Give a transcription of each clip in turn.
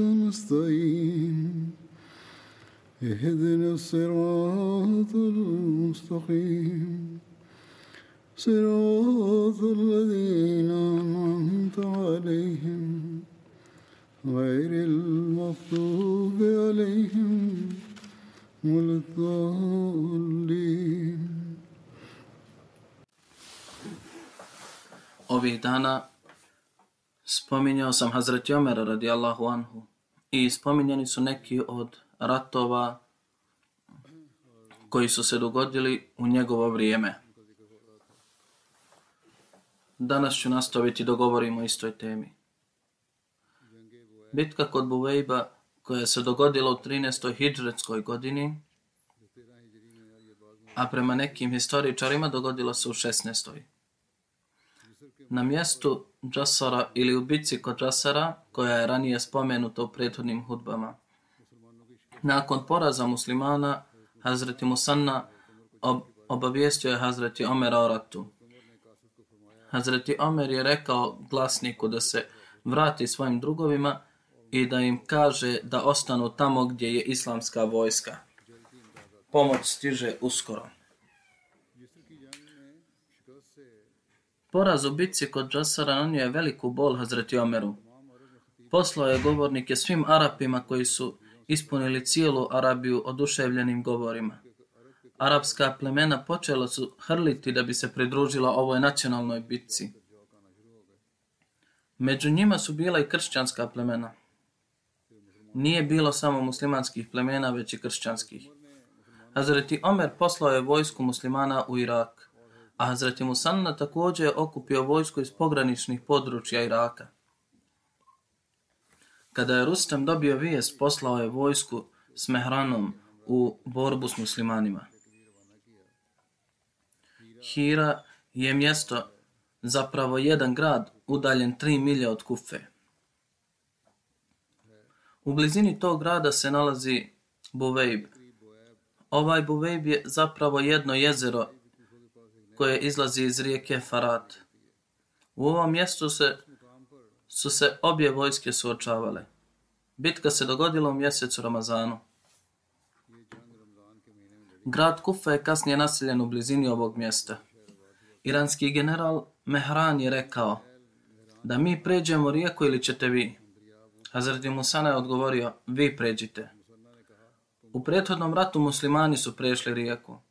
نستعين اهدنا الصراط المستقيم. صراط الذين أنعمت عليهم. غير المغضوب عليهم ولا الضالين. Ovih dana spominjao sam Hazreti Omera radijallahu anhu. I spominjani su neki od ratova koji su se dogodili u njegovo vrijeme. Danas ću nastaviti da govorimo o istoj temi. Bitka kod Buvejba koja se dogodila u 13. hidžretskoj godini, a prema nekim historičarima dogodila se u 16. Na mjestu Džasara ili u bici kod Džasara, koja je ranije spomenuta u prethodnim hudbama. Nakon poraza muslimana, Hazreti Musanna ob obavijestio je Hazreti Omera o ratu. Hazreti Omer je rekao glasniku da se vrati svojim drugovima i da im kaže da ostanu tamo gdje je islamska vojska. Pomoć stiže uskoro. Poraz u bitci kod Džasara nanio je veliku bol Hazreti Omeru. Poslao je govornike svim Arapima koji su ispunili cijelu Arabiju oduševljenim govorima. Arapska plemena počela su hrliti da bi se pridružila ovoj nacionalnoj bitci. Među njima su bila i kršćanska plemena. Nije bilo samo muslimanskih plemena, već i kršćanskih. Hazreti Omer poslao je vojsku muslimana u Irak, a Hazreti Musanna također je okupio vojsku iz pograničnih područja Iraka. Kada je Rustem dobio vijest, poslao je vojsku s Mehranom u borbu s muslimanima. Hira je mjesto, zapravo jedan grad, udaljen tri milje od Kufe. U blizini tog grada se nalazi Buvejb. Ovaj Buvejb je zapravo jedno jezero koje izlazi iz rijeke Farat. U ovom mjestu se, su se obje vojske suočavale. Bitka se dogodila u mjesecu Ramazanu. Grad Kufa je kasnije naseljen u blizini ovog mjesta. Iranski general Mehran je rekao da mi pređemo rijeku ili ćete vi. Hazreti Musana je odgovorio, vi pređite. U prethodnom ratu muslimani su prešli rijeku.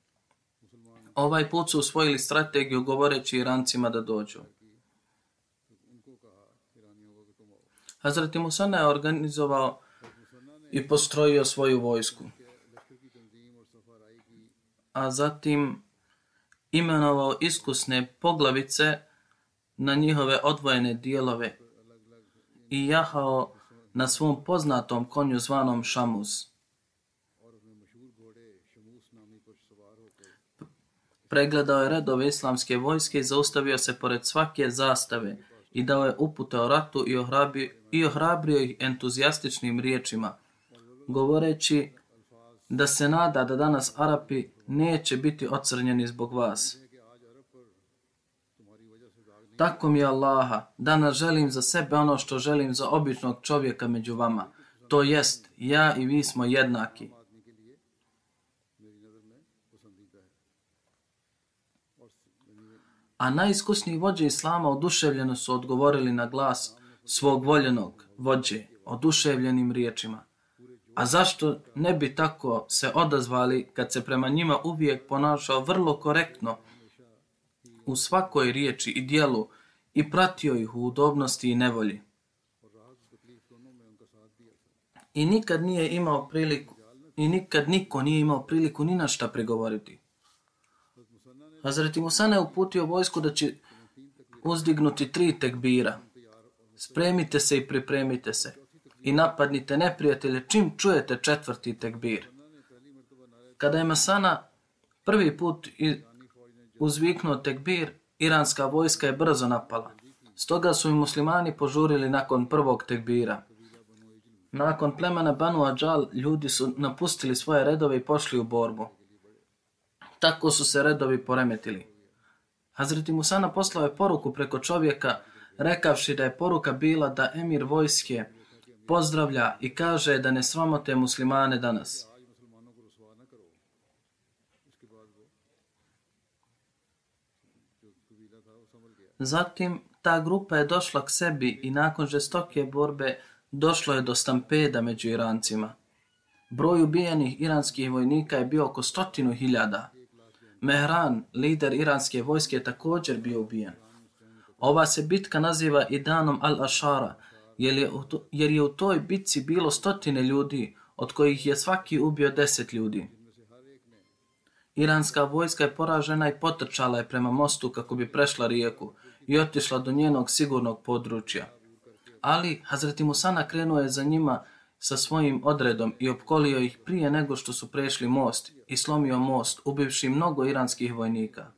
Ovaj put su usvojili strategiju govoreći Irancima da dođu. Hazrat Musana je organizovao i postrojio svoju vojsku. A zatim imenovao iskusne poglavice na njihove odvojene dijelove i jahao na svom poznatom konju zvanom Šamuz. Pregledao je redove islamske vojske i zaustavio se pored svake zastave i dao je upute o ratu i ohrabrio, i ohrabrio ih entuzijastičnim riječima, govoreći da se nada da danas Arapi neće biti ocrnjeni zbog vas. Tako mi je Allaha, danas želim za sebe ono što želim za običnog čovjeka među vama. To jest, ja i vi smo jednaki. A najiskusniji vođe Islama oduševljeno su odgovorili na glas svog voljenog vođe, oduševljenim riječima. A zašto ne bi tako se odazvali kad se prema njima uvijek ponašao vrlo korektno u svakoj riječi i dijelu i pratio ih u udobnosti i nevolji? I nikad nije imao priliku i nikad niko nije imao priliku ni na šta prigovoriti. Hazreti Musana je uputio vojsku da će uzdignuti tri tekbira. Spremite se i pripremite se i napadnite neprijatelje čim čujete četvrti tekbir. Kada je Masana prvi put uzviknuo tekbir, iranska vojska je brzo napala. Stoga su i muslimani požurili nakon prvog tekbira. Nakon plemena Banu Adžal, ljudi su napustili svoje redove i pošli u borbu. Tako su se redovi poremetili. Hazreti Musana poslao je poruku preko čovjeka, rekavši da je poruka bila da emir vojske pozdravlja i kaže da ne sramote muslimane danas. Zatim ta grupa je došla k sebi i nakon žestoke borbe došlo je do stampeda među Irancima. Broj ubijenih iranskih vojnika je bio oko stotinu hiljada. Mehran, lider iranske vojske, također bio ubijen. Ova se bitka naziva i danom Al-Ashara, jer je u toj bitci bilo stotine ljudi, od kojih je svaki ubio deset ljudi. Iranska vojska je poražena i potrčala je prema mostu kako bi prešla rijeku i otišla do njenog sigurnog područja. Ali Hazreti Musana krenuo je za njima sa svojim odredom i opkolio ih prije nego što su prešli most i slomio most, ubivši mnogo iranskih vojnika.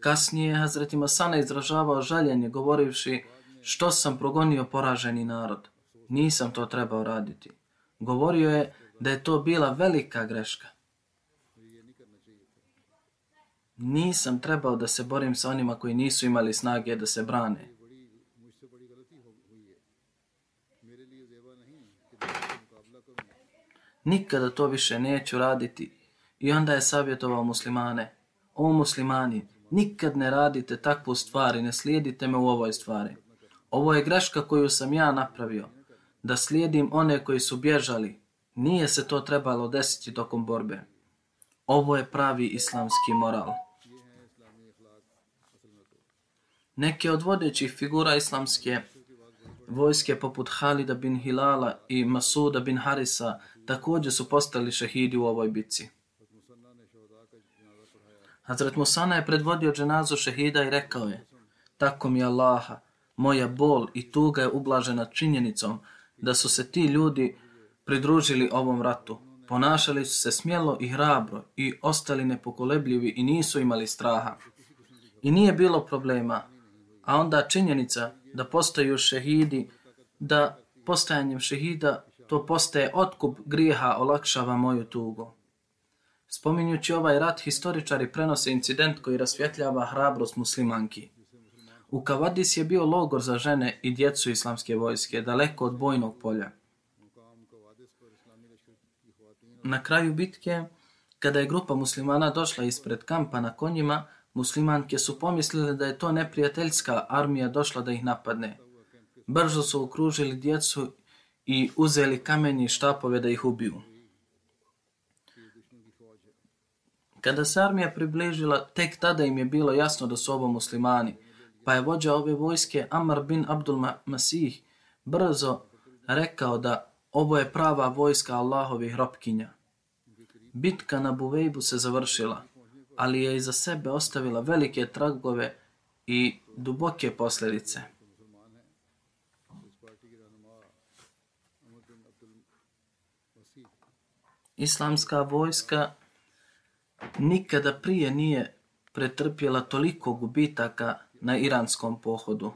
Kasnije Hazreti Masana izražavao žaljenje govorivši što sam progonio poraženi narod. Nisam to trebao raditi. Govorio je da je to bila velika greška. Nisam trebao da se borim sa onima koji nisu imali snage da se brane. Nikada to više neću raditi. I onda je savjetovao muslimane. O muslimani, nikad ne radite takvu stvar i ne slijedite me u ovoj stvari. Ovo je greška koju sam ja napravio. Da slijedim one koji su bježali. Nije se to trebalo desiti tokom borbe. Ovo je pravi islamski moral. Neke od vodećih figura islamske vojske poput Halida bin Hilala i Masuda bin Harisa također su postali šehidi u ovoj bitci. Hazret Musana je predvodio dženazu šehida i rekao je Tako mi Allaha, moja bol i tuga je ublažena činjenicom da su se ti ljudi pridružili ovom ratu. Ponašali su se smjelo i hrabro i ostali nepokolebljivi i nisu imali straha. I nije bilo problema, a onda činjenica da postaju šehidi, da postajanjem šehida to postaje otkup grijeha olakšava moju tugu. Spominjući ovaj rat, historičari prenose incident koji rasvjetljava hrabrost muslimanki. U Kavadis je bio logor za žene i djecu islamske vojske, daleko od bojnog polja. Na kraju bitke, kada je grupa muslimana došla ispred kampa na konjima, muslimanke su pomislile da je to neprijateljska armija došla da ih napadne. Brzo su okružili djecu i uzeli kamenje i štapove da ih ubiju. Kada se armija približila, tek tada im je bilo jasno da su ovo muslimani, pa je vođa ove vojske Amar bin Abdul Masih brzo rekao da ovo je prava vojska Allahovih ropkinja. Bitka na Buvejbu se završila, ali je iza sebe ostavila velike tragove i duboke posljedice. Islamska vojska nikada prije nije pretrpjela toliko gubitaka na iranskom pohodu.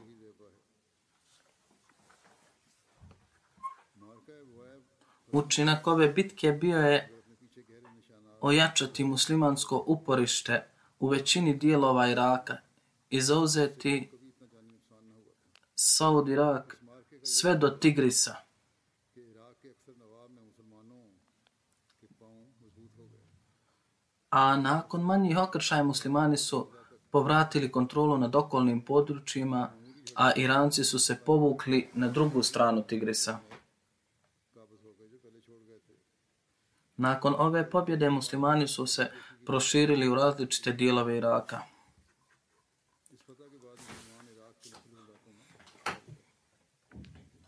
Učinak ove bitke bio je ojačati muslimansko uporište u većini dijelova Iraka i zauzeti Saud Irak sve do Tigrisa. a nakon manjih okršaja muslimani su povratili kontrolu nad okolnim područjima, a Iranci su se povukli na drugu stranu Tigrisa. Nakon ove pobjede muslimani su se proširili u različite dijelove Iraka.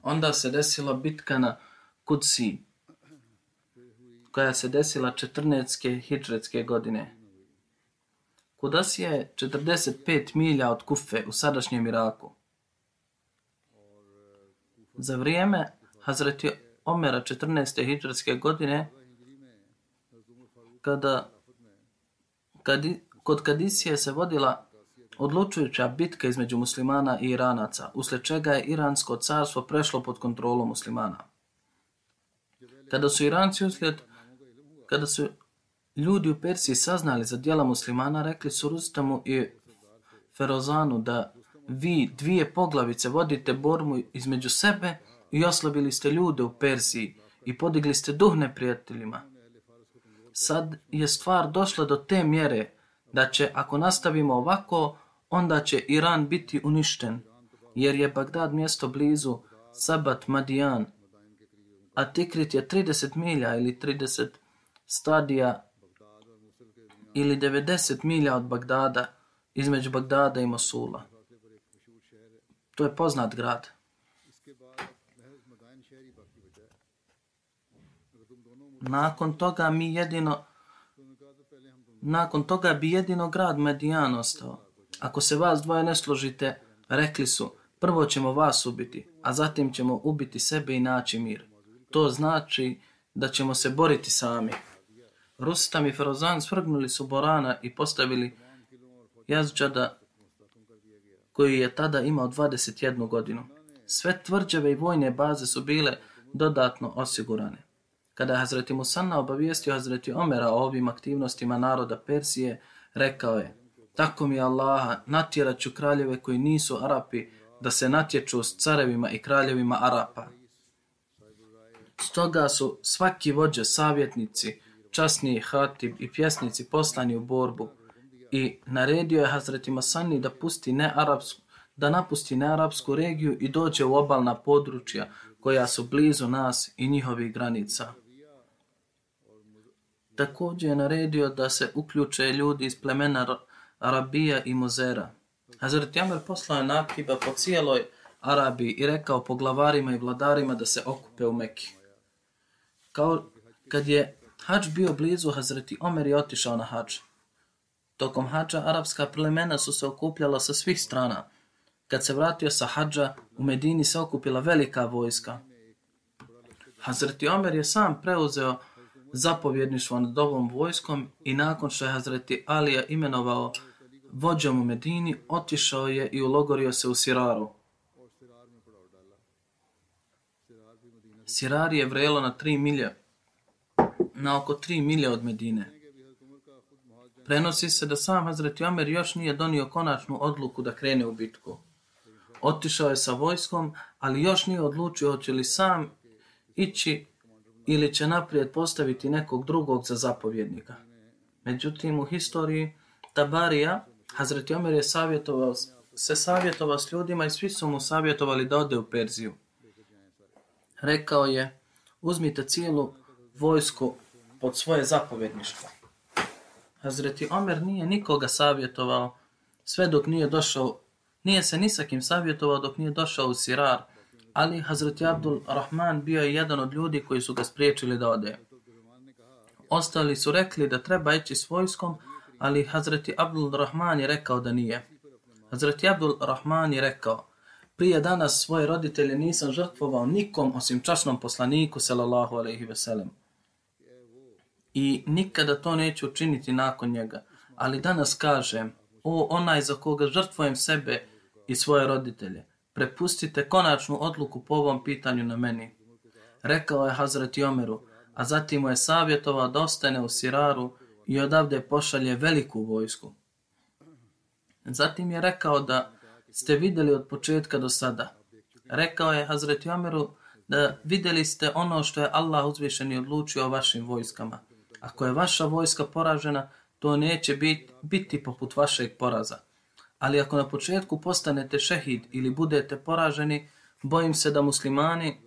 Onda se desila bitka na Kudsi, koja se desila 14. hidžretske godine. Kudasi je 45 milja od Kufe u sadašnjem Iraku. Za vrijeme Hazreti Omera 14. hidžretske godine, kada, kad, kod Kadisije se vodila odlučujuća bitka između muslimana i iranaca, usled čega je iransko carstvo prešlo pod kontrolu muslimana. Kada su iranci uslijed, kada su ljudi u Persiji saznali za dijela muslimana, rekli su Rustamu i Ferozanu da vi dvije poglavice vodite borbu između sebe i oslabili ste ljude u Persiji i podigli ste duh neprijateljima. Sad je stvar došla do te mjere da će, ako nastavimo ovako, onda će Iran biti uništen, jer je Bagdad mjesto blizu Sabat Madijan, a Tikrit je 30 milja ili 30 stadija ili 90 milja od Bagdada, između Bagdada i Mosula. To je poznat grad. Nakon toga mi jedino nakon toga bi jedino grad Medijan ostao. Ako se vas dvoje ne složite, rekli su, prvo ćemo vas ubiti, a zatim ćemo ubiti sebe i naći mir. To znači da ćemo se boriti sami. Rustam i Ferozan svrgnuli su Borana i postavili Jazđada koji je tada imao 21 godinu. Sve tvrđave i vojne baze su bile dodatno osigurane. Kada je Hazreti Musanna obavijestio Hazreti Omera o ovim aktivnostima naroda Persije, rekao je, tako mi Allaha, natjerat ću kraljeve koji nisu Arapi da se natječu s carevima i kraljevima Arapa. Stoga su svaki vođe, savjetnici, časni hatib i pjesnici poslani u borbu i naredio je Hazreti Masani da pusti ne arapsku, da napusti nearapsku regiju i dođe u obalna područja koja su blizu nas i njihovih granica. Također je naredio da se uključe ljudi iz plemena Arabija i Muzera. Hazreti Amr poslao je nakiba po cijeloj Arabiji i rekao poglavarima i vladarima da se okupe u Mekki. Kao kad je Hač bio blizu, Hazreti Omer i otišao na hač. Tokom hađa arapska plemena su se okupljala sa svih strana. Kad se vratio sa hađa, u Medini se okupila velika vojska. Hazreti Omer je sam preuzeo zapovjedništvo nad ovom vojskom i nakon što je Hazreti Alija imenovao vođom u Medini, otišao je i ulogorio se u Siraru. Sirar je vrelo na tri milje, na oko tri milje od Medine. Prenosi se da sam Hazreti Omer još nije donio konačnu odluku da krene u bitku. Otišao je sa vojskom, ali još nije odlučio hoće li sam ići ili će naprijed postaviti nekog drugog za zapovjednika. Međutim, u historiji Tabarija, Hazreti Omer je savjetovao, se savjetovao s ljudima i svi su mu savjetovali da ode u Perziju. Rekao je, uzmite cijelu vojsku pod svoje zapovjedništvo. Hazreti Omer nije nikoga savjetovao sve dok nije došao, nije se ni sa kim savjetovao dok nije došao u Sirar, ali Hazreti Abdul Rahman bio je jedan od ljudi koji su ga spriječili da ode. Ostali su rekli da treba ići s vojskom, ali Hazreti Abdul Rahman je rekao da nije. Hazreti Abdul Rahman je rekao, prije danas svoje roditelje nisam žrtvovao nikom osim časnom poslaniku, sallallahu alaihi vesellem." I nikada to neću učiniti nakon njega. Ali danas kažem, o onaj za koga žrtvojem sebe i svoje roditelje, prepustite konačnu odluku po ovom pitanju na meni. Rekao je Hazreti Omeru, a zatim mu je savjetovao da ostane u Siraru i odavde pošalje veliku vojsku. Zatim je rekao da ste vidjeli od početka do sada. Rekao je Hazreti Omeru da vidjeli ste ono što je Allah uzvišeni odlučio o vašim vojskama. Ako je vaša vojska poražena, to neće biti, biti poput vašeg poraza. Ali ako na početku postanete šehid ili budete poraženi, bojim se da muslimani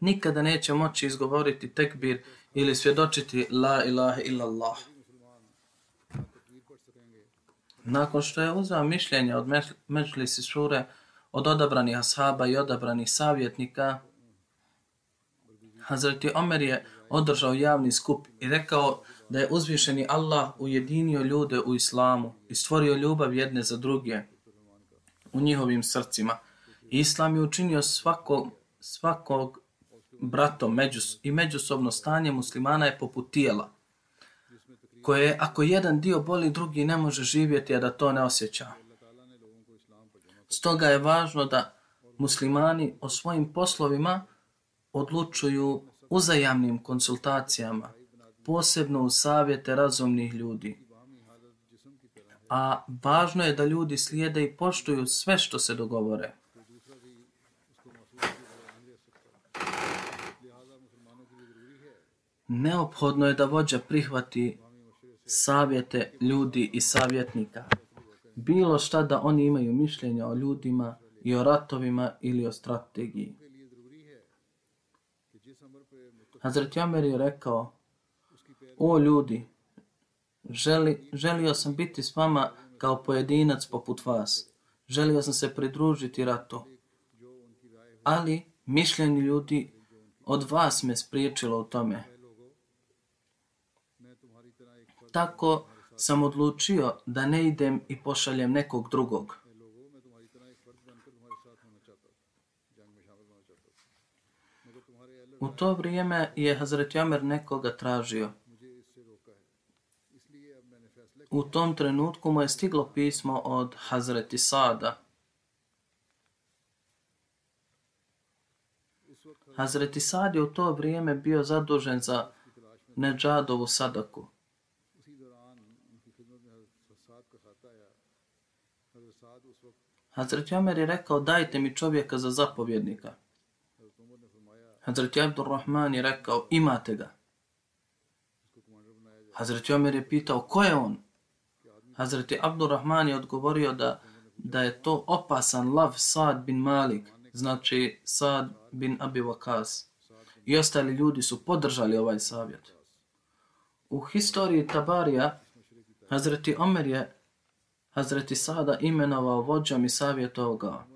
nikada neće moći izgovoriti tekbir ili svjedočiti la ilaha illallah. Nakon što je uzao mišljenje od Međlisi Sure, od odabranih ashaba i odabranih savjetnika, Hazreti Omer je održao javni skup i rekao da je uzvišeni Allah ujedinio ljude u islamu i stvorio ljubav jedne za druge u njihovim srcima. Islam je učinio svakog, svakog bratom međus, i međusobno stanje muslimana je poput tijela koje ako jedan dio boli, drugi ne može živjeti, a da to ne osjeća. Stoga je važno da muslimani o svojim poslovima odlučuju uzajamnim konsultacijama, posebno u savjete razumnih ljudi. A važno je da ljudi slijede i poštuju sve što se dogovore. Neophodno je da vođa prihvati savjete ljudi i savjetnika. Bilo šta da oni imaju mišljenja o ljudima i o ratovima ili o strategiji. Hazret Jamer je rekao, o ljudi, želi, želio sam biti s vama kao pojedinac poput vas. Želio sam se pridružiti ratu. Ali mišljenje ljudi od vas me spriječilo u tome tako sam odlučio da ne idem i pošaljem nekog drugog. U to vrijeme je Hazret Omer nekoga tražio. U tom trenutku mu je stiglo pismo od Hazreti Sada. Hazreti Sad je u to vrijeme bio zadužen za Neđadovu sadaku. Hazreti Omer je rekao, dajte mi čovjeka za zapovjednika. Hazreti Abdul Rahman je rekao, imate ga. Hazreti Omer je pitao, ko je on? Hazreti Abdul Rahman je odgovorio da, da je to opasan lav Sad bin Malik, znači Sad bin Abi Waqas. I ostali ljudi su podržali ovaj savjet. U historiji Tabarija, Hazreti Omer je Hazreti Sada imenovao vođom i savjetovao ga.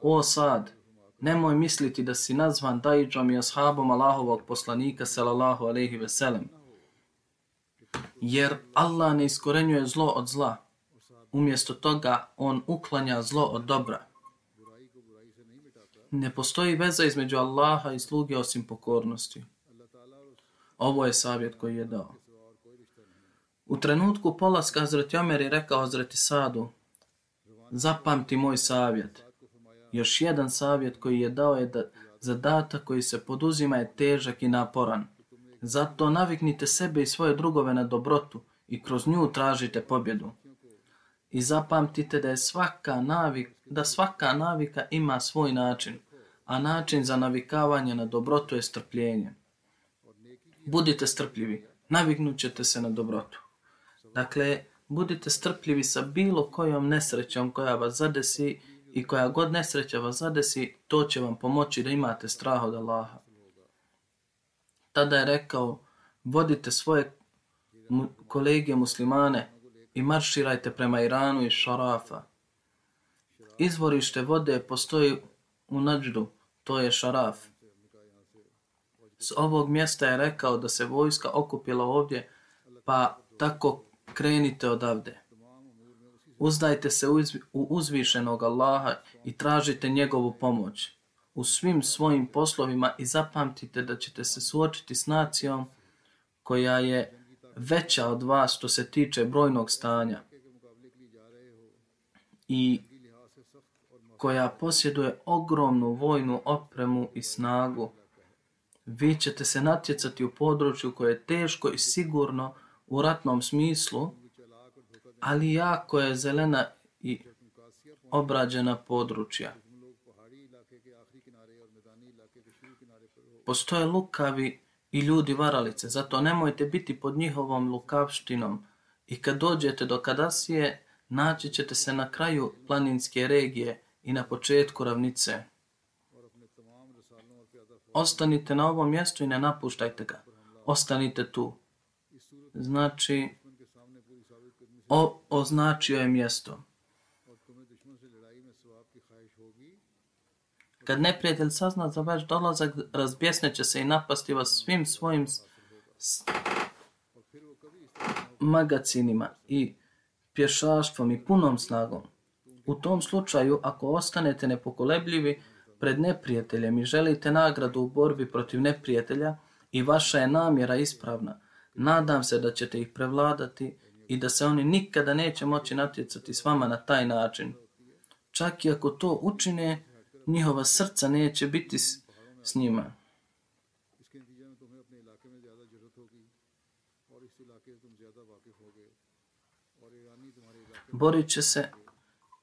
O Sad, nemoj misliti da si nazvan dajđom i ashabom Allahovog poslanika, salallahu alaihi veselem. Jer Allah ne iskorenjuje zlo od zla. Umjesto toga, on uklanja zlo od dobra. Ne postoji veza između Allaha i sluge osim pokornosti. Ovo je savjet koji je dao. U trenutku polaska Hazreti Omer je rekao Hazreti Sadu, zapamti moj savjet. Još jedan savjet koji je dao je da zadatak koji se poduzima je težak i naporan. Zato naviknite sebe i svoje drugove na dobrotu i kroz nju tražite pobjedu. I zapamtite da je svaka navik, da svaka navika ima svoj način, a način za navikavanje na dobrotu je strpljenje. Budite strpljivi, naviknut ćete se na dobrotu. Dakle, budite strpljivi sa bilo kojom nesrećom koja vas zadesi i koja god nesreća vas zadesi, to će vam pomoći da imate strah od Allaha. Tada je rekao, vodite svoje kolege muslimane i marširajte prema Iranu i Šarafa. Izvorište vode postoji u Nađdu, to je Šaraf. S ovog mjesta je rekao da se vojska okupila ovdje, pa tako krenite odavde. Uzdajte se u uzvišenog Allaha i tražite njegovu pomoć u svim svojim poslovima i zapamtite da ćete se suočiti s nacijom koja je veća od vas što se tiče brojnog stanja i koja posjeduje ogromnu vojnu opremu i snagu. Vi ćete se natjecati u području koje je teško i sigurno u ratnom smislu, ali jako je zelena i obrađena područja. Postoje lukavi i ljudi varalice, zato nemojte biti pod njihovom lukavštinom i kad dođete do Kadasije, naći ćete se na kraju planinske regije i na početku ravnice. Ostanite na ovom mjestu i ne napuštajte ga. ostanite tu. Znači, o, označio je mjesto. Kad neprijatelj sazna za vaš dolazak, razbjesneće se i napasti vas svim svojim magacinima i pješaštvom i punom snagom. U tom slučaju, ako ostanete nepokolebljivi pred neprijateljem i želite nagradu u borbi protiv neprijatelja i vaša je namjera ispravna, nadam se da ćete ih prevladati i da se oni nikada neće moći natjecati s vama na taj način. Čak i ako to učine, njihova srca neće biti s, s njima. Borit će se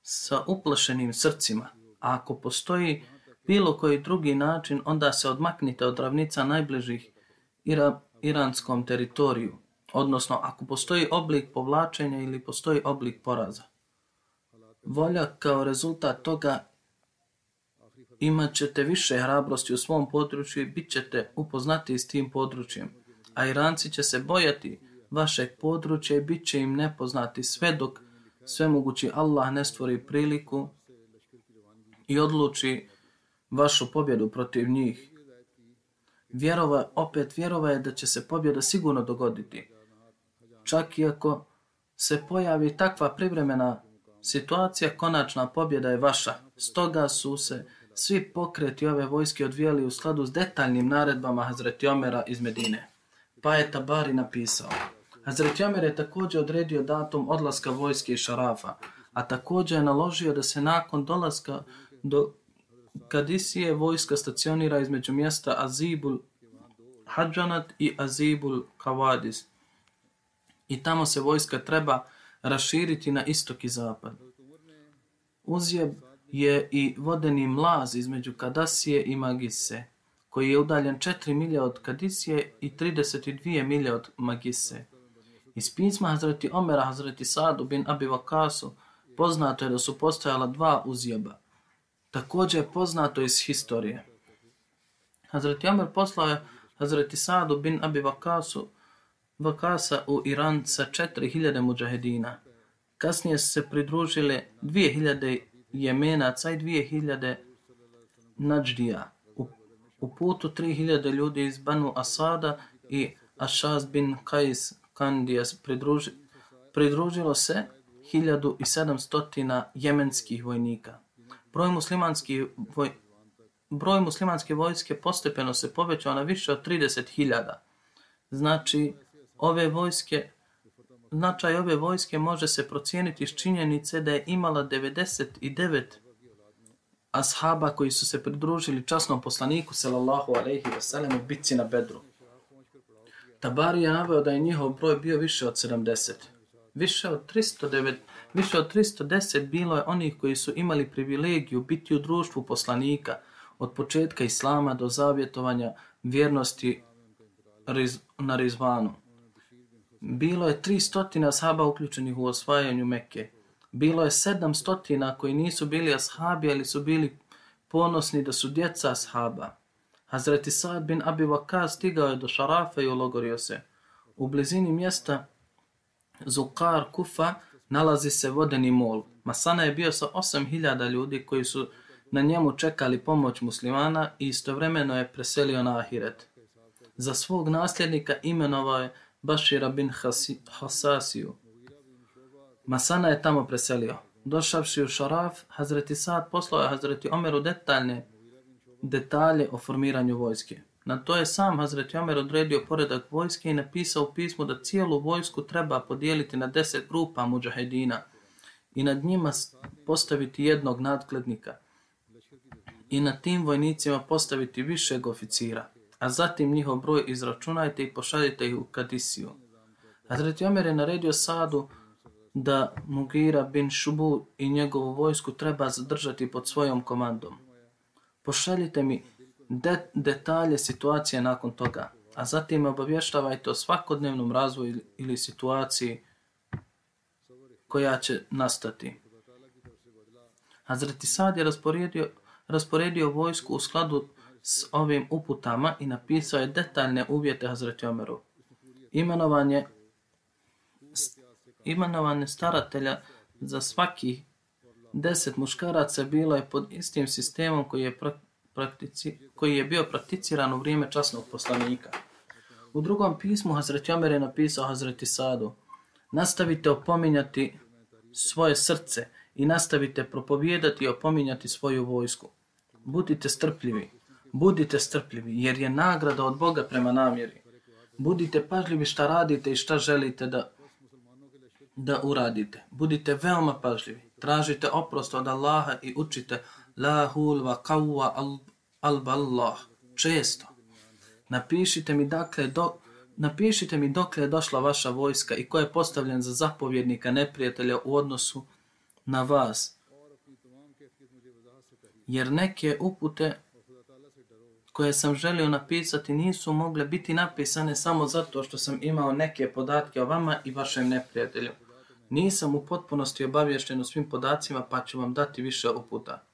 sa uplašenim srcima, a ako postoji bilo koji drugi način, onda se odmaknite od ravnica najbližih ira, iranskom teritoriju, odnosno ako postoji oblik povlačenja ili postoji oblik poraza. Volja kao rezultat toga imat ćete više hrabrosti u svom području i bit ćete upoznati s tim područjem, a Iranci će se bojati vašeg područja i bit će im nepoznati sve dok svemogući Allah ne stvori priliku i odluči vašu pobjedu protiv njih. Vjerova, opet vjerova je da će se pobjeda sigurno dogoditi. Čak i ako se pojavi takva privremena situacija, konačna pobjeda je vaša. Stoga su se svi pokreti ove vojske odvijali u skladu s detaljnim naredbama Hazreti Omera iz Medine. Pa je Tabari napisao. Hazreti Omer je također odredio datum odlaska vojske iz Šarafa, a također je naložio da se nakon dolaska do Kadisije vojska stacionira između mjesta Azibul Hadžanat i Azibul Kavadis. I tamo se vojska treba raširiti na istok i zapad. Uzjeb je i vodeni mlaz između Kadasije i Magise, koji je udaljen 4 milje od Kadisije i 32 milje od Magise. Iz pisma Hazreti Omera, Hazreti Sadu bin Abi Vakasu, poznato je da su postojala dva uzjeba. Također je poznato iz historije. Hazreti Omer poslao je Hazreti Sadu bin Abi Vakasu Vakasa u Iran sa 4000 muđahedina. Kasnije su se pridružile 2000 jemenaca i 2000 nađdija. U, u putu 3000 ljudi iz Banu Asada i Ašaz bin Kajs Kandija pridruži, pridružilo se 1700 jemenskih vojnika. Broj muslimanskih voj, broj muslimanske vojske postepeno se povećao na više od 30.000. Znači, ove vojske, značaj ove vojske može se procijeniti iz činjenice da je imala 99 ashaba koji su se pridružili časnom poslaniku sallallahu alejhi ve sellem u bitci na Bedru. Tabari je naveo da je njihov broj bio više od 70. Više od 309, više od 310 bilo je onih koji su imali privilegiju biti u društvu poslanika od početka islama do zavjetovanja vjernosti riz, na Rizvanu. Bilo je 300 ashaba uključenih u osvajanju Mekke. Bilo je 700 koji nisu bili ashabi, ali su bili ponosni da su djeca ashaba. Hazreti Sa'd bin Abi Wakaz stigao je do Šarafa i ulogorio se. U blizini mjesta Zukar Kufa nalazi se vodeni mol. Masana je bio sa 8000 ljudi koji su na njemu čekali pomoć muslimana i istovremeno je preselio na Ahiret. Za svog nasljednika imenovao je Bašira bin Hasasiju. Masana je tamo preselio. Došavši u Šaraf, Hazreti Saad poslao je Hazreti Omeru detaljne detalje o formiranju vojske. Na to je sam Hazreti Omer odredio poredak vojske i napisao u pismu da cijelu vojsku treba podijeliti na deset grupa muđahedina i nad njima postaviti jednog nadglednika i na tim vojnicima postaviti višeg oficira, a zatim njihov broj izračunajte i pošaljite ih u Kadisiju. Hazreti Omer je naredio Sadu da Mugira bin Šubu i njegovu vojsku treba zadržati pod svojom komandom pošaljite mi de detalje situacije nakon toga, a zatim obavještavajte o svakodnevnom razvoju ili situaciji koja će nastati. Hazreti Sad je rasporedio, rasporedio vojsku u skladu s ovim uputama i napisao je detaljne uvjete Hazreti Omeru. Imenovanje, imenovanje staratelja za svaki deset muškaraca bilo je pod istim sistemom koji je, praktici, koji je bio prakticiran u vrijeme časnog poslanika. U drugom pismu Hazreti Omer je napisao Hazreti Sadu Nastavite opominjati svoje srce i nastavite propovijedati i opominjati svoju vojsku. Budite strpljivi, budite strpljivi jer je nagrada od Boga prema namjeri. Budite pažljivi šta radite i šta želite da, da uradite. Budite veoma pažljivi. Tražite oprost od Allaha i učite La hulva kawwa al, al. Često. Napišite mi dakle do, napišite mi dokle je došla vaša vojska i ko je postavljen za zapovjednika neprijatelja u odnosu na vas. Jer neke upute koje sam želio napisati nisu mogle biti napisane samo zato što sam imao neke podatke o vama i vašem neprijatelju. Nisam u potpunosti obavješten o svim podacima pa ću vam dati više uputa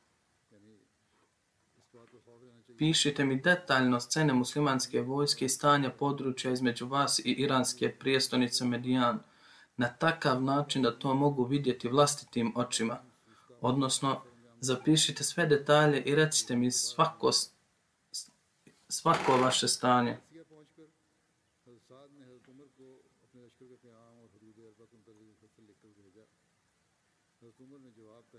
pišite mi detaljno scene muslimanske vojske i stanja područja između vas i iranske prijestonice Medijan na takav način da to mogu vidjeti vlastitim očima. Odnosno, zapišite sve detalje i recite mi svako, svako vaše stanje.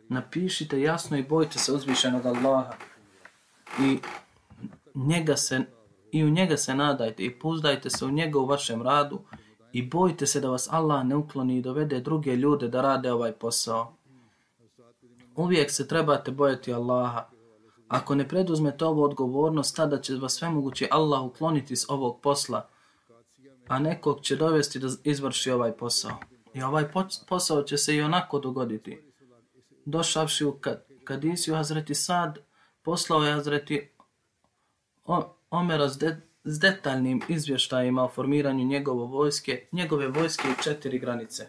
Napišite jasno i bojte se uzvišenog Allaha i njega se, i u njega se nadajte i puzdajte se u njega u vašem radu i bojte se da vas Allah ne ukloni i dovede druge ljude da rade ovaj posao. Uvijek se trebate bojati Allaha. Ako ne preduzmete ovu odgovornost, tada će vas sve mogući Allah ukloniti s ovog posla, a nekog će dovesti da izvrši ovaj posao. I ovaj posao će se i onako dogoditi. Došavši u Kadisiju Hazreti Sad, poslao je Hazreti Omera s, de, s detaljnim izvještajima o formiranju njegove vojske, njegove vojske i četiri granice.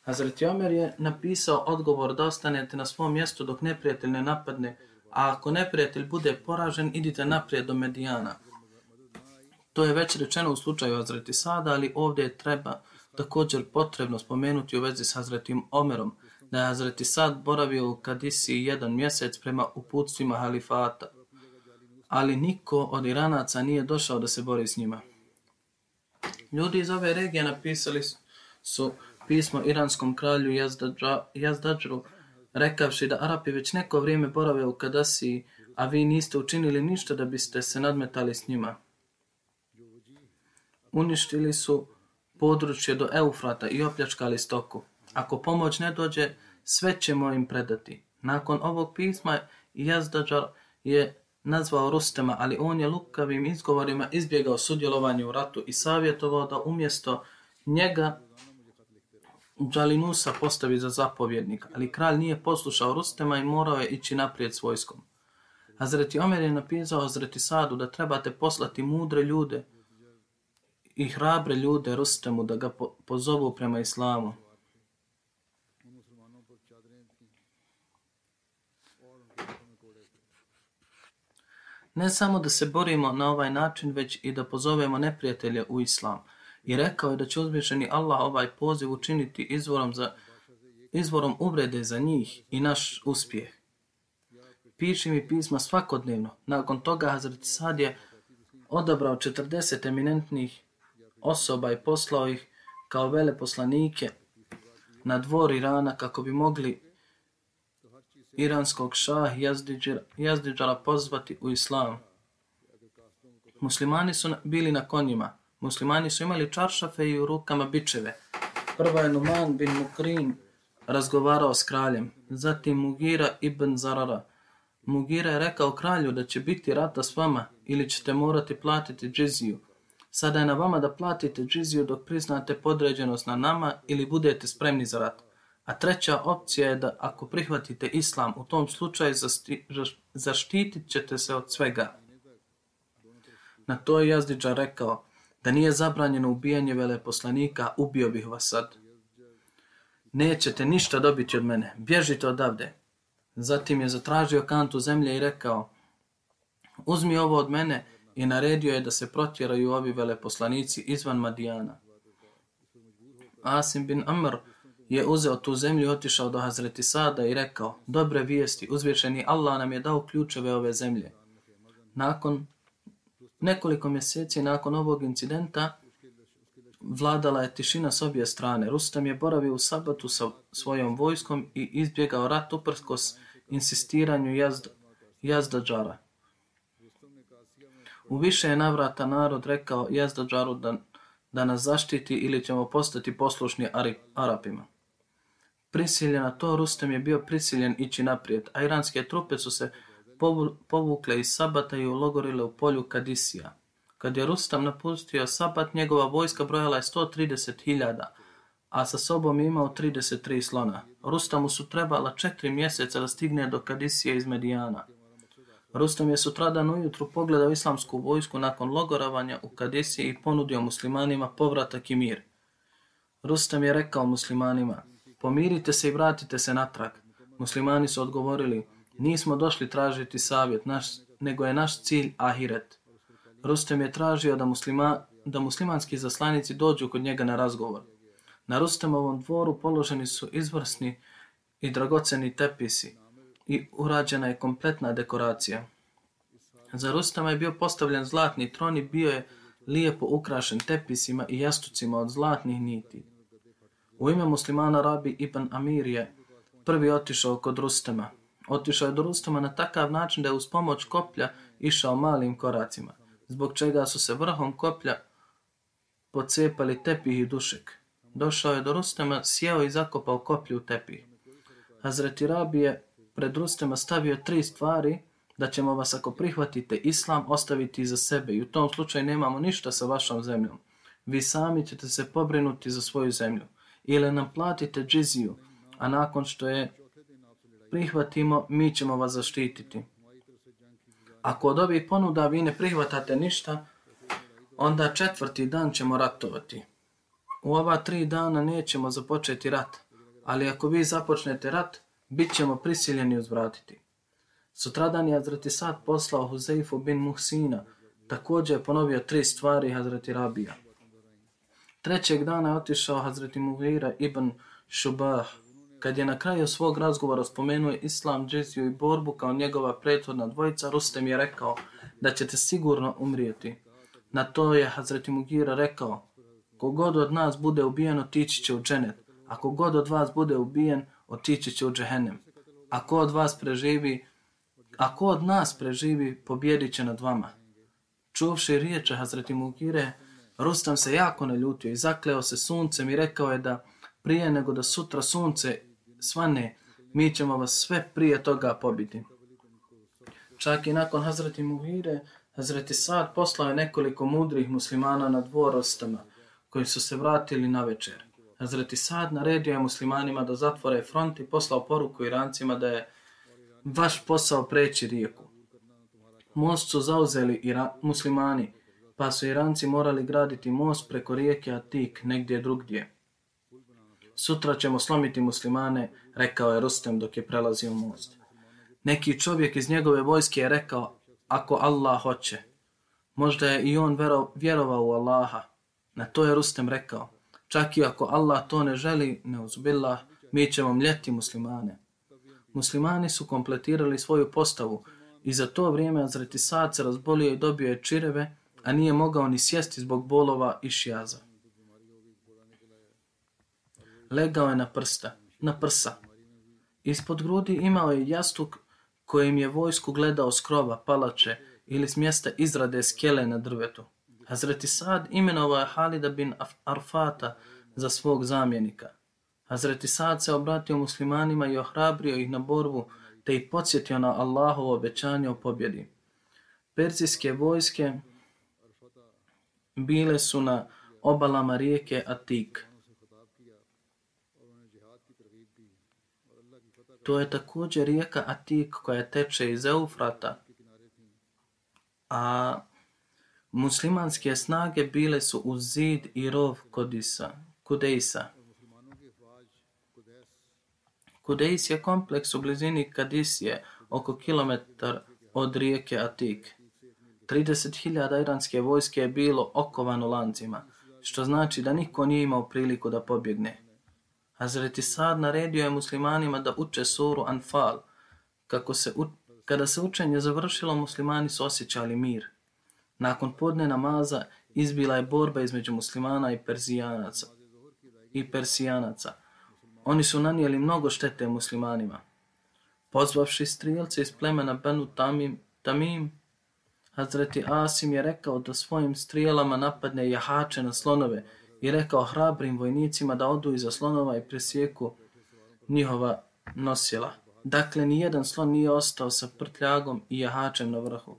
Hazreti Omer je napisao odgovor da ostanete na svom mjestu dok neprijatelj ne napadne, a ako neprijatelj bude poražen, idite naprijed do Medijana. To je već rečeno u slučaju Azreti Sada, ali ovdje je treba također potrebno spomenuti u vezi s Azretim Omerom, da je Azreti Sad boravio u Kadisi jedan mjesec prema uputstvima halifata ali niko od Iranaca nije došao da se bori s njima. Ljudi iz ove regije napisali su pismo iranskom kralju Jazdadžru, rekavši da Arapi već neko vrijeme borave u Kadasiji, a vi niste učinili ništa da biste se nadmetali s njima. Uništili su područje do Eufrata i opljačkali stoku. Ako pomoć ne dođe, sve ćemo im predati. Nakon ovog pisma Jazdađar je nazvao Rustema, ali on je lukavim izgovorima izbjegao sudjelovanje u ratu i savjetovao da umjesto njega Džalinusa postavi za zapovjednika, ali kralj nije poslušao Rustema i morao je ići naprijed s vojskom. Hazreti Omer je napisao Hazreti Sadu da trebate poslati mudre ljude i hrabre ljude Rustemu da ga pozovu prema islamu. ne samo da se borimo na ovaj način, već i da pozovemo neprijatelje u islam. I rekao je da će uzvišeni Allah ovaj poziv učiniti izvorom, za, izvorom uvrede za njih i naš uspjeh. Piši mi pisma svakodnevno. Nakon toga Hazreti Sad je odabrao 40 eminentnih osoba i poslao ih kao veleposlanike na dvor Irana kako bi mogli iranskog šah Jazdiđara pozvati u islam. Muslimani su bili na konjima. Muslimani su imali čaršafe i u rukama bičeve. Prvo je Numan bin Mukrin razgovarao s kraljem. Zatim Mugira ibn Zarara. Mugira je rekao kralju da će biti rata s vama ili ćete morati platiti džiziju. Sada je na vama da platite džiziju dok priznate podređenost na nama ili budete spremni za rat. A treća opcija je da ako prihvatite islam, u tom slučaju zaštitit ćete se od svega. Na to je Jazdiđa rekao da nije zabranjeno ubijanje veleposlanika, ubio bih vas sad. Nećete ništa dobiti od mene, bježite odavde. Zatim je zatražio kantu zemlje i rekao, uzmi ovo od mene i naredio je da se protjeraju ovi veleposlanici izvan Madijana. Asim bin Amr je uzeo tu zemlju i otišao do Hazreti Sada i rekao, dobre vijesti, uzvišeni Allah nam je dao ključeve ove zemlje. Nakon nekoliko mjeseci nakon ovog incidenta, vladala je tišina s obje strane. Rustam je boravio u sabatu sa svojom vojskom i izbjegao rat uprskos insistiranju jazd, jazdađara. U više je navrata narod rekao jazdađaru da, da nas zaštiti ili ćemo postati poslušni Arapima. Prisiljen na to, Rustem je bio prisiljen ići naprijed, a iranske trupe su se povukle iz Sabata i ulogorile u polju Kadisija. Kad je Rustam napustio Sabat, njegova vojska brojala je 130.000, a sa sobom je imao 33 slona. Rustamu su trebala četiri mjeseca da stigne do Kadisije iz Medijana. Rustam je sutradan ujutru pogledao islamsku vojsku nakon logoravanja u Kadisiji i ponudio muslimanima povratak i mir. Rustam je rekao muslimanima, pomirite se i vratite se natrag. Muslimani su odgovorili, nismo došli tražiti savjet, naš, nego je naš cilj ahiret. Rustem je tražio da, muslima, da muslimanski zaslanici dođu kod njega na razgovor. Na Rustemovom dvoru položeni su izvrsni i dragoceni tepisi i urađena je kompletna dekoracija. Za Rustama je bio postavljen zlatni tron i bio je lijepo ukrašen tepisima i jastucima od zlatnih niti. U ime muslimana Rabi Ibn Amir je prvi otišao kod Rustama. Otišao je do Rustama na takav način da je uz pomoć koplja išao malim koracima zbog čega su se vrhom koplja pocepali tepih i dušek. Došao je do Rustema, sjeo i zakopao koplju u tepih. Hazreti Rabi je pred Rustema stavio tri stvari da ćemo vas ako prihvatite islam ostaviti za sebe i u tom slučaju nemamo ništa sa vašom zemljom. Vi sami ćete se pobrinuti za svoju zemlju. Ili nam platite džiziju, a nakon što je prihvatimo, mi ćemo vas zaštititi. Ako od ovih ponuda vi ne prihvatate ništa, onda četvrti dan ćemo ratovati. U ova tri dana nećemo započeti rat, ali ako vi započnete rat, bit ćemo prisiljeni uzvratiti. Sutradan je Hazreti Sad poslao Huzeifu bin Muhsina, također je ponovio tri stvari Hazreti Rabija. Trećeg dana je otišao Hazreti Mughira ibn Shubah, Kad je na kraju svog razgovora spomenuo Islam, Džeziju i borbu kao njegova prethodna dvojica, Rustem je rekao da ćete sigurno umrijeti. Na to je Hazreti Mugira rekao, kogod od nas bude ubijen, otići će u dženet. Ako god od vas bude ubijen, otići će u džehennem. Ako od vas preživi, ako od nas preživi, pobjedit će nad vama. Čuvši riječe Hazreti Mugire, Rustam se jako naljutio i zakleo se suncem i rekao je da prije nego da sutra sunce svane, mi ćemo vas sve prije toga pobiti. Čak i nakon Hazreti Muhire, Hazreti Sad poslao je nekoliko mudrih muslimana na dvor ostama, koji su se vratili na večer. Hazreti Sad naredio je muslimanima da zatvore front i poslao poruku Irancima da je vaš posao preći rijeku. Most su zauzeli Ira muslimani, pa su Iranci morali graditi most preko rijeke Atik negdje drugdje. Sutra ćemo slomiti muslimane, rekao je Rustem dok je prelazio most. Neki čovjek iz njegove vojske je rekao, ako Allah hoće. Možda je i on vero, vjerovao u Allaha. Na to je Rustem rekao, čak i ako Allah to ne želi, ne uzbillah, mi ćemo mljeti muslimane. Muslimani su kompletirali svoju postavu i za to vrijeme Azreti Sad se razbolio i dobio je čireve, a nije mogao ni sjesti zbog bolova i šjaza legao je na prsta, na prsa. Ispod grudi imao je jastuk kojim je vojsku gledao s krova, palače ili s mjesta izrade skele na drvetu. Hazreti Sad imenovao je Halida bin Arfata za svog zamjenika. Hazreti Sad se obratio muslimanima i ohrabrio ih na borbu, te ih podsjetio na Allahovo obećanje o pobjedi. Persijske vojske bile su na obalama rijeke Atik. To je također rijeka Atik koja teče iz Eufrata. A muslimanske snage bile su u zid i rov Kodisa, Kudejsa. Kudejs je kompleks u blizini Kadisije, oko kilometar od rijeke Atik. 30.000 iranske vojske je bilo okovano lancima, što znači da niko nije imao priliku da pobjegne. Hazreti Sad naredio je muslimanima da uče suru Anfal. Kako se u... Kada se učenje završilo, muslimani su osjećali mir. Nakon podne namaza izbila je borba između muslimana i persijanaca. I persijanaca. Oni su nanijeli mnogo štete muslimanima. Pozvavši strijelce iz plemena Benu Tamim, Tamim, Hazreti Asim je rekao da svojim strijelama napadne jahače na slonove i rekao hrabrim vojnicima da odu iza slonova i presjeku njihova nosila. Dakle, ni jedan slon nije ostao sa prtljagom i jahačem na vrhu.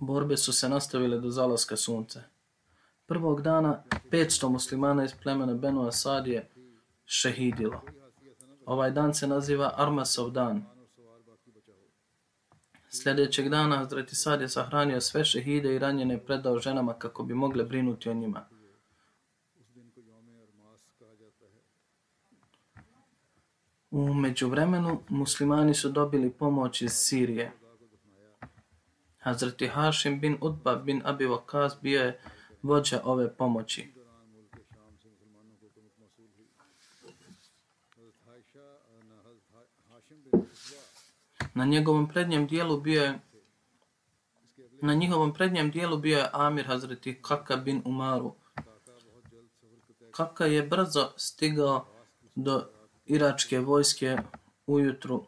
Borbe su se nastavile do zalaska sunce. Prvog dana 500 muslimana iz plemena Benu Asad je šehidilo. Ovaj dan se naziva Armasov dan. Sljedećeg dana Hazreti Sad je sahranio sve šehide i ranjene predao ženama kako bi mogle brinuti o njima. U međuvremenu muslimani su dobili pomoć iz Sirije. Hazreti Hašim bin Utba bin Abi Waqas bio je vođa ove pomoći. Na njegovom prednjem dijelu bio je Na njihovom prednjem dijelu bio je Amir Hazreti Kaka bin Umaru. Kaka je brzo stigao do iračke vojske ujutru.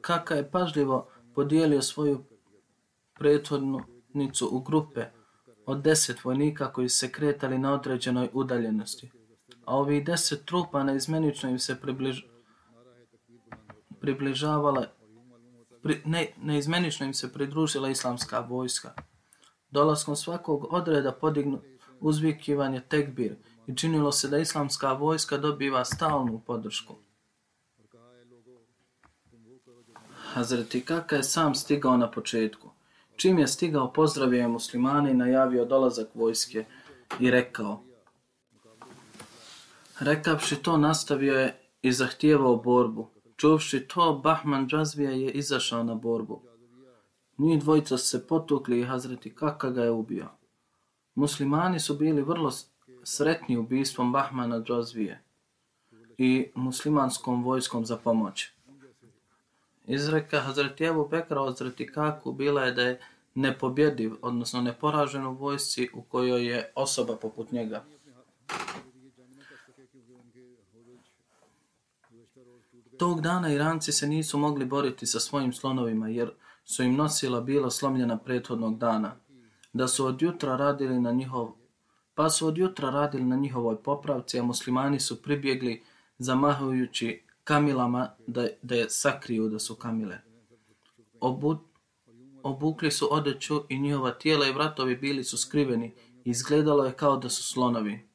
Kaka je pažljivo podijelio svoju prethodnicu u grupe od deset vojnika koji se kretali na određenoj udaljenosti. A ovih deset trupa neizmenično im se približ, približavale pri, ne, neizmenično im se pridružila islamska vojska. Dolaskom svakog odreda podignu uzvikivanje tekbir i činilo se da islamska vojska dobiva stalnu podršku. Hazreti Kaka je sam stigao na početku. Čim je stigao, pozdravio je muslimane i najavio dolazak vojske i rekao Rekavši to, nastavio je i zahtijevao borbu. Čuvši to, Bahman Džazvija je izašao na borbu. Njih dvojica se potukli i Hazreti Kaka ga je ubio. Muslimani su bili vrlo sretni ubistvom Bahmana Džazvije i muslimanskom vojskom za pomoć. Izreka Hazreti Ebu Bekra o Zretikaku bila je da je nepobjediv, odnosno neporažen u vojsci u kojoj je osoba poput njega. Tog dana Iranci se nisu mogli boriti sa svojim slonovima jer su im nosila bila slomljena prethodnog dana. Da su od jutra radili na njihov pa su od jutra radili na njihovoj popravci, a muslimani su pribjegli zamahujući kamilama da, da je sakriju da su kamile. Obu, obukli su odeću i njihova tijela i vratovi bili su skriveni. Izgledalo je kao da su slonovi.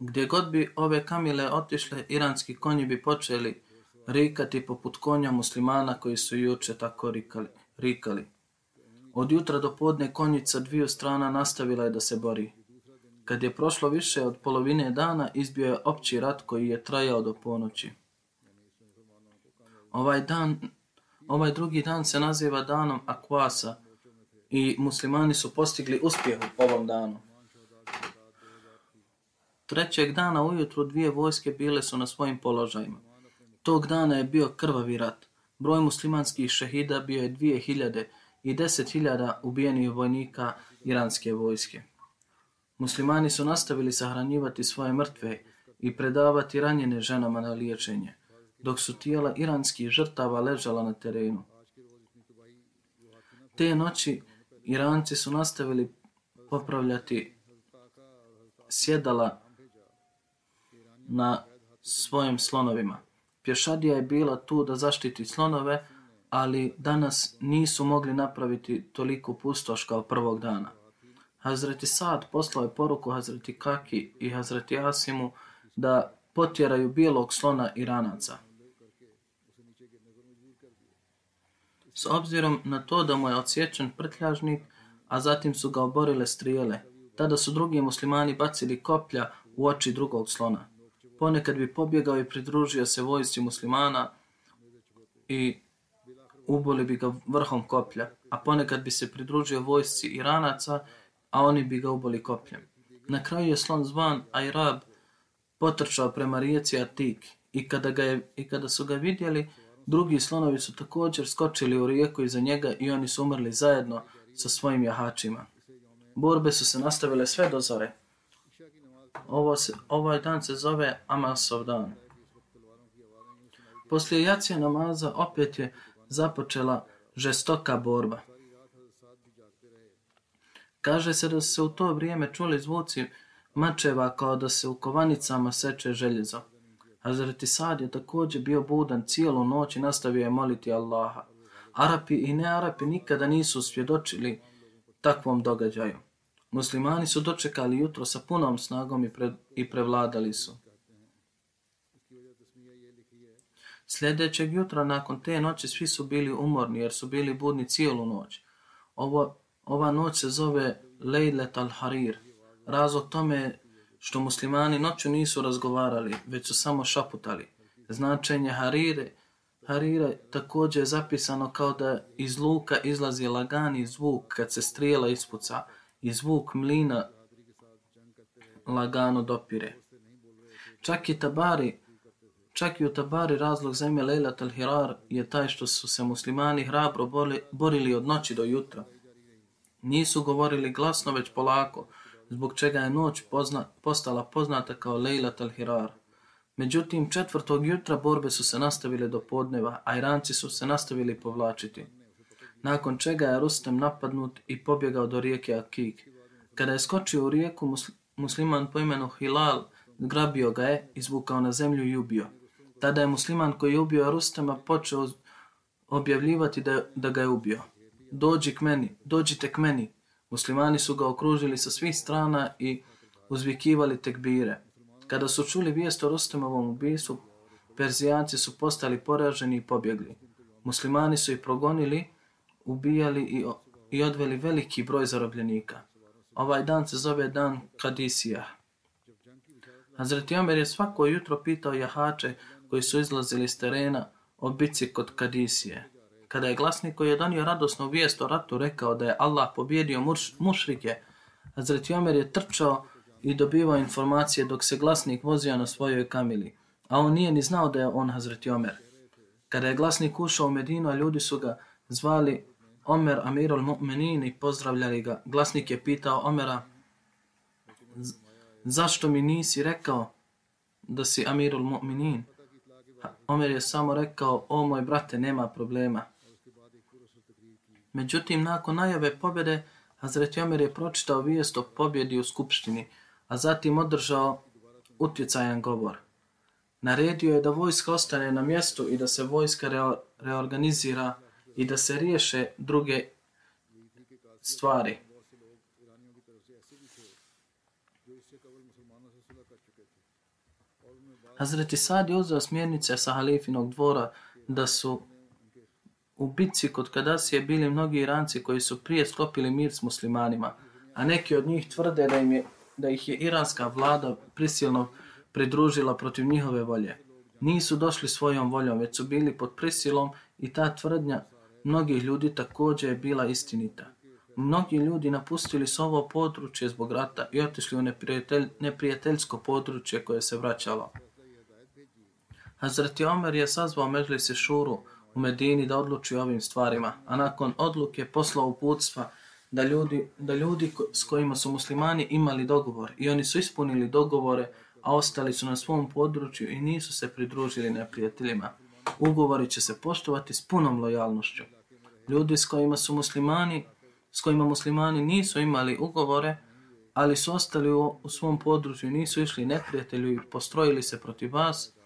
Gdje god bi ove kamile otišle, iranski konji bi počeli rikati poput konja muslimana koji su juče tako rikali. rikali. Od jutra do podne konjica dviju strana nastavila je da se bori. Kad je prošlo više od polovine dana, izbio je opći rat koji je trajao do ponoći. Ovaj dan, ovaj drugi dan se naziva danom Akvasa i muslimani su postigli uspjeh u ovom danu. Trećeg dana ujutru dvije vojske bile su na svojim položajima. Tog dana je bio krvavi rat. Broj muslimanskih šehida bio je dvije hiljade i deset hiljada ubijenih vojnika iranske vojske. Muslimani su nastavili sahranjivati svoje mrtve i predavati ranjene ženama na liječenje, dok su tijela iranskih žrtava ležala na terenu. Te noći Iranci su nastavili popravljati sjedala na svojim slonovima. Pješadija je bila tu da zaštiti slonove, ali danas nisu mogli napraviti toliko pustoš kao prvog dana. Hazreti Sad poslao je poruku Hazreti Kaki i Hazreti Asimu da potjeraju bijelog slona Iranaca. S obzirom na to da mu je odsječen prtljažnik, a zatim su ga oborile strijele, tada su drugi muslimani bacili koplja u oči drugog slona. Ponekad bi pobjegao i pridružio se vojsci muslimana i uboli bi ga vrhom koplja, a ponekad bi se pridružio vojsci Iranaca, a oni bi ga uboli kopljem. Na kraju je slon zvan Ajrab potrčao prema rijeci Atik i kada, ga je, i kada su ga vidjeli, drugi slonovi su također skočili u rijeku iza njega i oni su umrli zajedno sa svojim jahačima. Borbe su se nastavile sve do zore. Ovo se, ovaj dan se zove Amasov dan. Poslije jacije namaza opet je započela žestoka borba. Kaže se da se u to vrijeme čuli zvuci mačeva kao da se u kovanicama seče željezo. Hazreti Sad je također bio budan cijelu noć i nastavio je moliti Allaha. Arapi i nearapi nikada nisu svjedočili takvom događaju. Muslimani su dočekali jutro sa punom snagom i, pre, i prevladali su. Sljedećeg jutra nakon te noći svi su bili umorni jer su bili budni cijelu noć. Ovo, ova noć se zove Lejlet al-Harir. Razlog tome je što muslimani noću nisu razgovarali, već su samo šaputali. Značenje Harire, Harire također je zapisano kao da iz luka izlazi lagani zvuk kad se strijela ispuca i zvuk mlina lagano dopire. Čak i tabari, čak i u tabari razlog zemlje Lejlat al-Hirar je taj što su se muslimani hrabro borili od noći do jutra. Nisu govorili glasno, već polako, zbog čega je noć pozna, postala poznata kao Lejlat al-Hirar. Međutim, četvrtog jutra borbe su se nastavile do podneva, a Iranci su se nastavili povlačiti. Nakon čega je Rustem napadnut i pobjegao do rijeke Akik. Kada je skočio u rijeku, musliman po imenu Hilal grabio ga je, izvukao na zemlju i ubio. Tada je musliman koji je ubio Rustema počeo objavljivati da, da ga je ubio. Dođi k meni, dođite k meni, Muslimani su ga okružili sa svih strana i uzvikivali tekbire. Kada su čuli vijest o Rustemovom ubijstvu, Perzijanci su postali poraženi i pobjegli. Muslimani su ih progonili, ubijali i, i odveli veliki broj zarobljenika. Ovaj dan se zove dan Kadisija. Hazreti Omer je svako jutro pitao jahače koji su izlazili iz terena o bici kod Kadisije kada je glasnik koji je donio radosnu vijest o ratu rekao da je Allah pobjedio muš, mušrike, Hazreti Omer je trčao i dobivao informacije dok se glasnik vozio na svojoj kamili, a on nije ni znao da je on Hazreti Omer. Kada je glasnik ušao u Medinu, a ljudi su ga zvali Omer Amirul Mu'minin i pozdravljali ga, glasnik je pitao Omera zašto mi nisi rekao da si Amirul Mu'minin? Omer je samo rekao, o moj brate, nema problema. Međutim, nakon najave pobjede, Hazreti Omer je pročitao vijest o pobjedi u skupštini, a zatim održao utjecajan govor. Naredio je da vojska ostane na mjestu i da se vojska reorganizira i da se riješe druge stvari. Hazreti Sad je uzeo smjernice sa halifinog dvora da su U bitci kod Kadasije bili mnogi Iranci koji su prije sklopili mir s muslimanima, a neki od njih tvrde da, im je, da ih je iranska vlada prisilno pridružila protiv njihove volje. Nisu došli svojom voljom, već su bili pod prisilom i ta tvrdnja mnogih ljudi također je bila istinita. Mnogi ljudi napustili su ovo područje zbog rata i otišli u neprijatelj, neprijateljsko područje koje se vraćalo. Hazreti Omer je sazvao međli šuru, u Medini da odluči o ovim stvarima, a nakon odluke poslao uputstva da ljudi, da ljudi s kojima su muslimani imali dogovor i oni su ispunili dogovore, a ostali su na svom području i nisu se pridružili neprijateljima. Ugovori će se poštovati s punom lojalnošću. Ljudi s kojima su muslimani, s kojima muslimani nisu imali ugovore, ali su ostali u, u svom području i nisu išli neprijatelju i postrojili se protiv vas,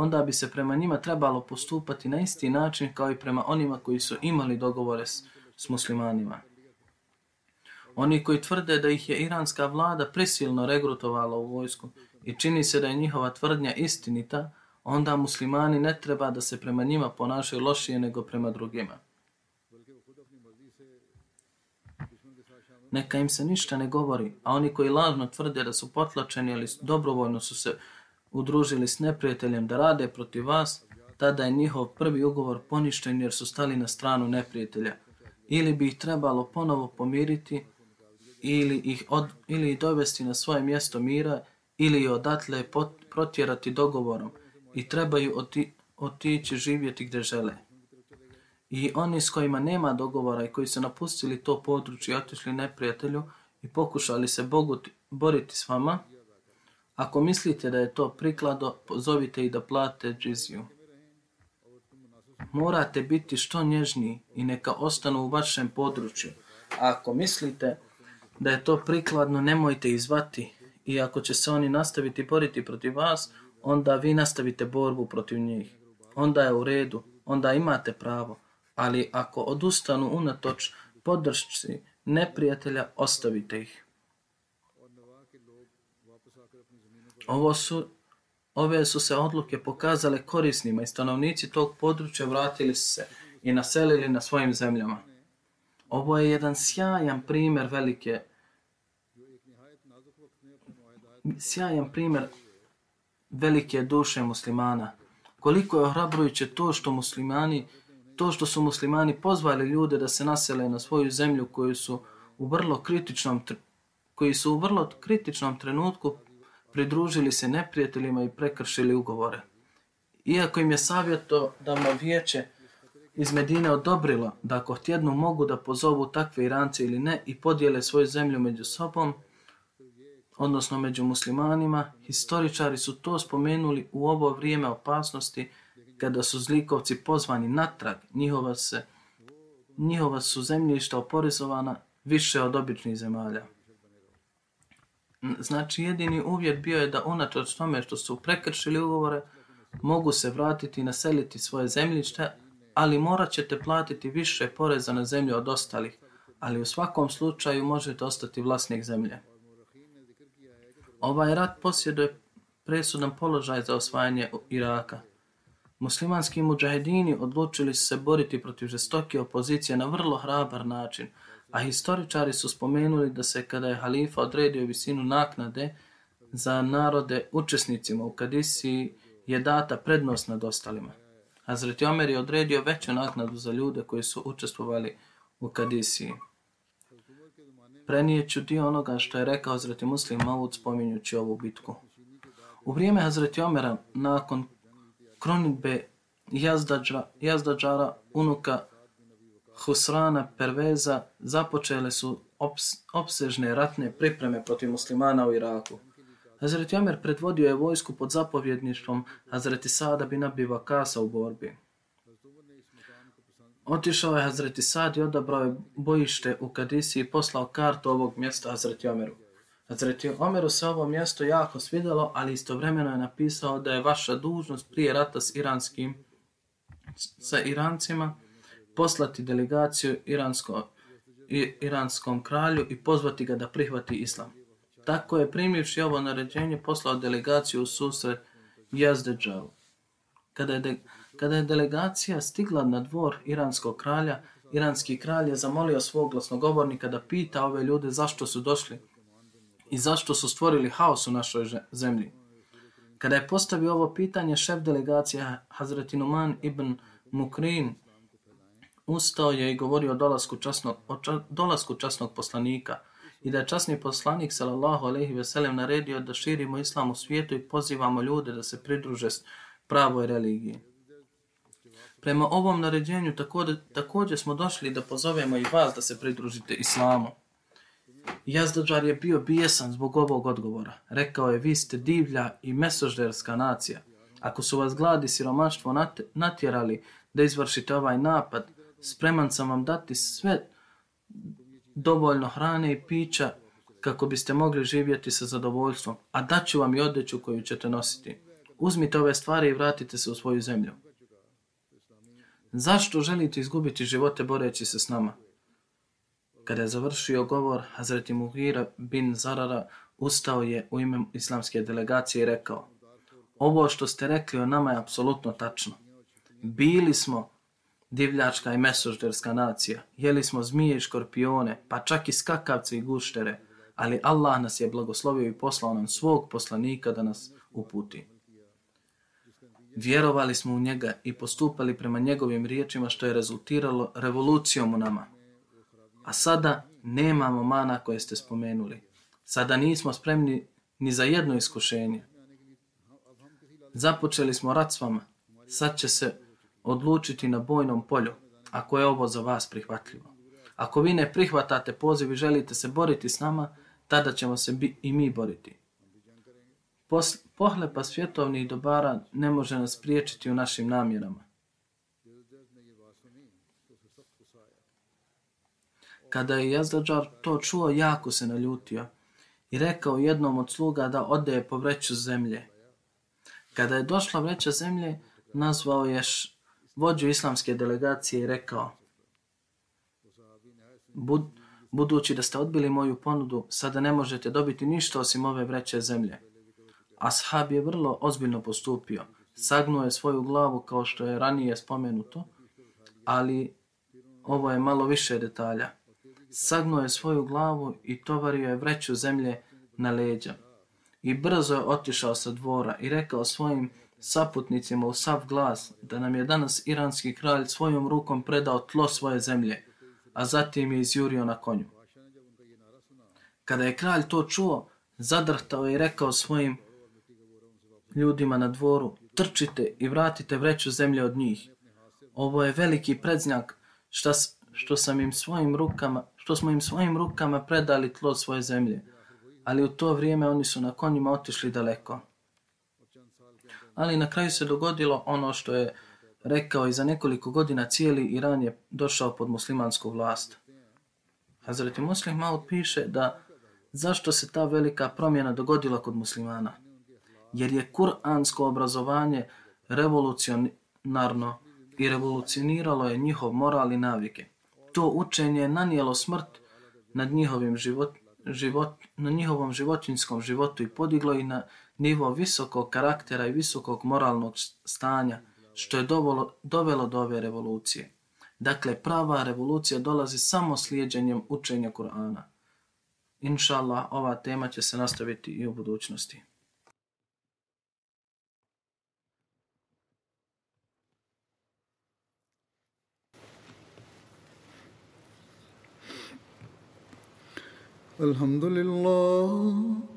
onda bi se prema njima trebalo postupati na isti način kao i prema onima koji su imali dogovore s, s muslimanima. Oni koji tvrde da ih je iranska vlada prisilno regrutovala u vojsku i čini se da je njihova tvrdnja istinita, onda muslimani ne treba da se prema njima ponašaju lošije nego prema drugima. Neka im se ništa ne govori, a oni koji lažno tvrde da su potlačeni ili dobrovoljno su se udružili s neprijateljem da rade protiv vas, tada je njihov prvi ugovor poništen jer su stali na stranu neprijatelja. Ili bi ih trebalo ponovo pomiriti, ili ih, od, ili ih dovesti na svoje mjesto mira, ili ih odatle pot, protjerati dogovorom i trebaju oti, otići živjeti gdje žele. I oni s kojima nema dogovora i koji su napustili to područje i otišli neprijatelju i pokušali se Bogu boriti s vama, ako mislite da je to priklado, pozovite ih da plate džiziju. Morate biti što nježniji i neka ostanu u vašem području. A ako mislite da je to prikladno, nemojte izvati. I ako će se oni nastaviti boriti protiv vas, onda vi nastavite borbu protiv njih. Onda je u redu, onda imate pravo. Ali ako odustanu unatoč podršci neprijatelja, ostavite ih. Ovo su, ove su se odluke pokazale korisnima i stanovnici tog područja vratili su se i naselili na svojim zemljama. Ovo je jedan sjajan primjer velike sjajan primjer velike duše muslimana. Koliko je ohrabrujuće to što muslimani to što su muslimani pozvali ljude da se nasele na svoju zemlju koju su u vrlo kritičnom koji su u vrlo kritičnom trenutku pridružili se neprijateljima i prekršili ugovore. Iako im je savjeto da mu vijeće iz Medine odobrilo da ako tjednu mogu da pozovu takve Irance ili ne i podijele svoju zemlju među sobom, odnosno među muslimanima, historičari su to spomenuli u ovo vrijeme opasnosti kada su zlikovci pozvani natrag, njihova, se, njihova su zemljišta oporezovana više od običnih zemalja. Znači, jedini uvjet bio je da unatoč tome što su prekršili ugovore, mogu se vratiti i naseliti svoje zemljište, ali morat ćete platiti više poreza na zemlju od ostalih, ali u svakom slučaju možete ostati vlasnik zemlje. Ovaj rat posjeduje presudan položaj za osvajanje Iraka. Muslimanski muđahedini odlučili se boriti protiv žestoke opozicije na vrlo hrabar način, a historičari su spomenuli da se kada je halifa odredio visinu naknade za narode učesnicima u Kadisi je data prednost nad ostalima. Hazreti Omer je odredio veću naknadu za ljude koji su učestvovali u Kadisiji. Prenijeću dio onoga što je rekao Hazreti Muslim Maud spominjući ovu bitku. U vrijeme Hazreti Omera, nakon kronitbe Jazdađara, Jazdađara, unuka Husrana Perveza, započele su obs, opsežne ratne pripreme protiv muslimana u Iraku. Hazreti Omer predvodio je vojsku pod zapovjedništvom Hazreti Sada bin Abi Vakasa u borbi. Otišao je Hazreti Sad i odabrao je bojište u Kadisi i poslao kartu ovog mjesta Hazreti Omeru. Hazreti Omeru se ovo mjesto jako svidjelo, ali istovremeno je napisao da je vaša dužnost prije rata s iranskim sa Irancima poslati delegaciju iransko, i, iranskom kralju i pozvati ga da prihvati islam. Tako je primivši ovo naređenje poslao delegaciju u susret Jazdeđavu. Kada je, de, kada je delegacija stigla na dvor iranskog kralja, iranski kralj je zamolio svog glasnogovornika da pita ove ljude zašto su došli i zašto su stvorili haos u našoj zemlji. Kada je postavio ovo pitanje, šef delegacije Hazreti Numan ibn Mukrin ustao je i govorio o dolasku časnog, o ča, dolasku časnog poslanika i da je časni poslanik sallallahu alejhi ve sellem naredio da širimo islam u svijetu i pozivamo ljude da se pridruže pravoj religiji. Prema ovom naređenju također, također smo došli da pozovemo i vas da se pridružite islamu. Jazdađar je bio bijesan zbog ovog odgovora. Rekao je, vi ste divlja i mesožderska nacija. Ako su vas gladi siromaštvo natjerali da izvršite ovaj napad, spreman sam vam dati sve dovoljno hrane i pića kako biste mogli živjeti sa zadovoljstvom, a daću vam i odjeću koju ćete nositi. Uzmite ove stvari i vratite se u svoju zemlju. Zašto želite izgubiti živote boreći se s nama? Kada je završio govor, Hazreti Muhira bin Zarara ustao je u ime islamske delegacije i rekao Ovo što ste rekli o nama je apsolutno tačno. Bili smo divljačka i mesožderska nacija, jeli smo zmije i škorpione, pa čak i skakavce i guštere, ali Allah nas je blagoslovio i poslao nam svog poslanika da nas uputi. Vjerovali smo u njega i postupali prema njegovim riječima što je rezultiralo revolucijom u nama. A sada nemamo mana koje ste spomenuli. Sada nismo spremni ni za jedno iskušenje. Započeli smo rat s vama. Sad će se odlučiti na bojnom polju, ako je ovo za vas prihvatljivo. Ako vi ne prihvatate poziv i želite se boriti s nama, tada ćemo se bi i mi boriti. Posle, pohlepa svjetovnih dobara ne može nas priječiti u našim namjerama. Kada je Jazdađar to čuo, jako se naljutio i rekao jednom od sluga da ode po vreću zemlje. Kada je došla vreća zemlje, nazvao je vođu islamske delegacije i rekao Bud, budući da ste odbili moju ponudu, sada ne možete dobiti ništa osim ove vreće zemlje. Ashab je vrlo ozbiljno postupio. Sagnuo je svoju glavu kao što je ranije spomenuto, ali ovo je malo više detalja. Sagnuo je svoju glavu i tovario je vreću zemlje na leđa. I brzo je otišao sa dvora i rekao svojim saputnicima u sav glas da nam je danas iranski kralj svojom rukom predao tlo svoje zemlje, a zatim je izjurio na konju. Kada je kralj to čuo, zadrhtao je i rekao svojim ljudima na dvoru, trčite i vratite vreću zemlje od njih. Ovo je veliki predznak šta, što, sam im svojim rukama, što smo im svojim rukama predali tlo svoje zemlje. Ali u to vrijeme oni su na konjima otišli daleko. Ali na kraju se dogodilo ono što je rekao i za nekoliko godina cijeli Iran je došao pod muslimansku vlast. Hazreti Muslim Maud piše da zašto se ta velika promjena dogodila kod muslimana? jer je kuransko obrazovanje revolucionarno i revolucioniralo je njihov moral i navike. To učenje je nanijelo smrt nad njihovim život, život, na njihovom životinskom životu i podiglo i na nivo visokog karaktera i visokog moralnog stanja, što je dovelo, dovelo do ove revolucije. Dakle, prava revolucija dolazi samo slijedjenjem učenja Kur'ana. Inša Allah, ova tema će se nastaviti i u budućnosti. الحمد لله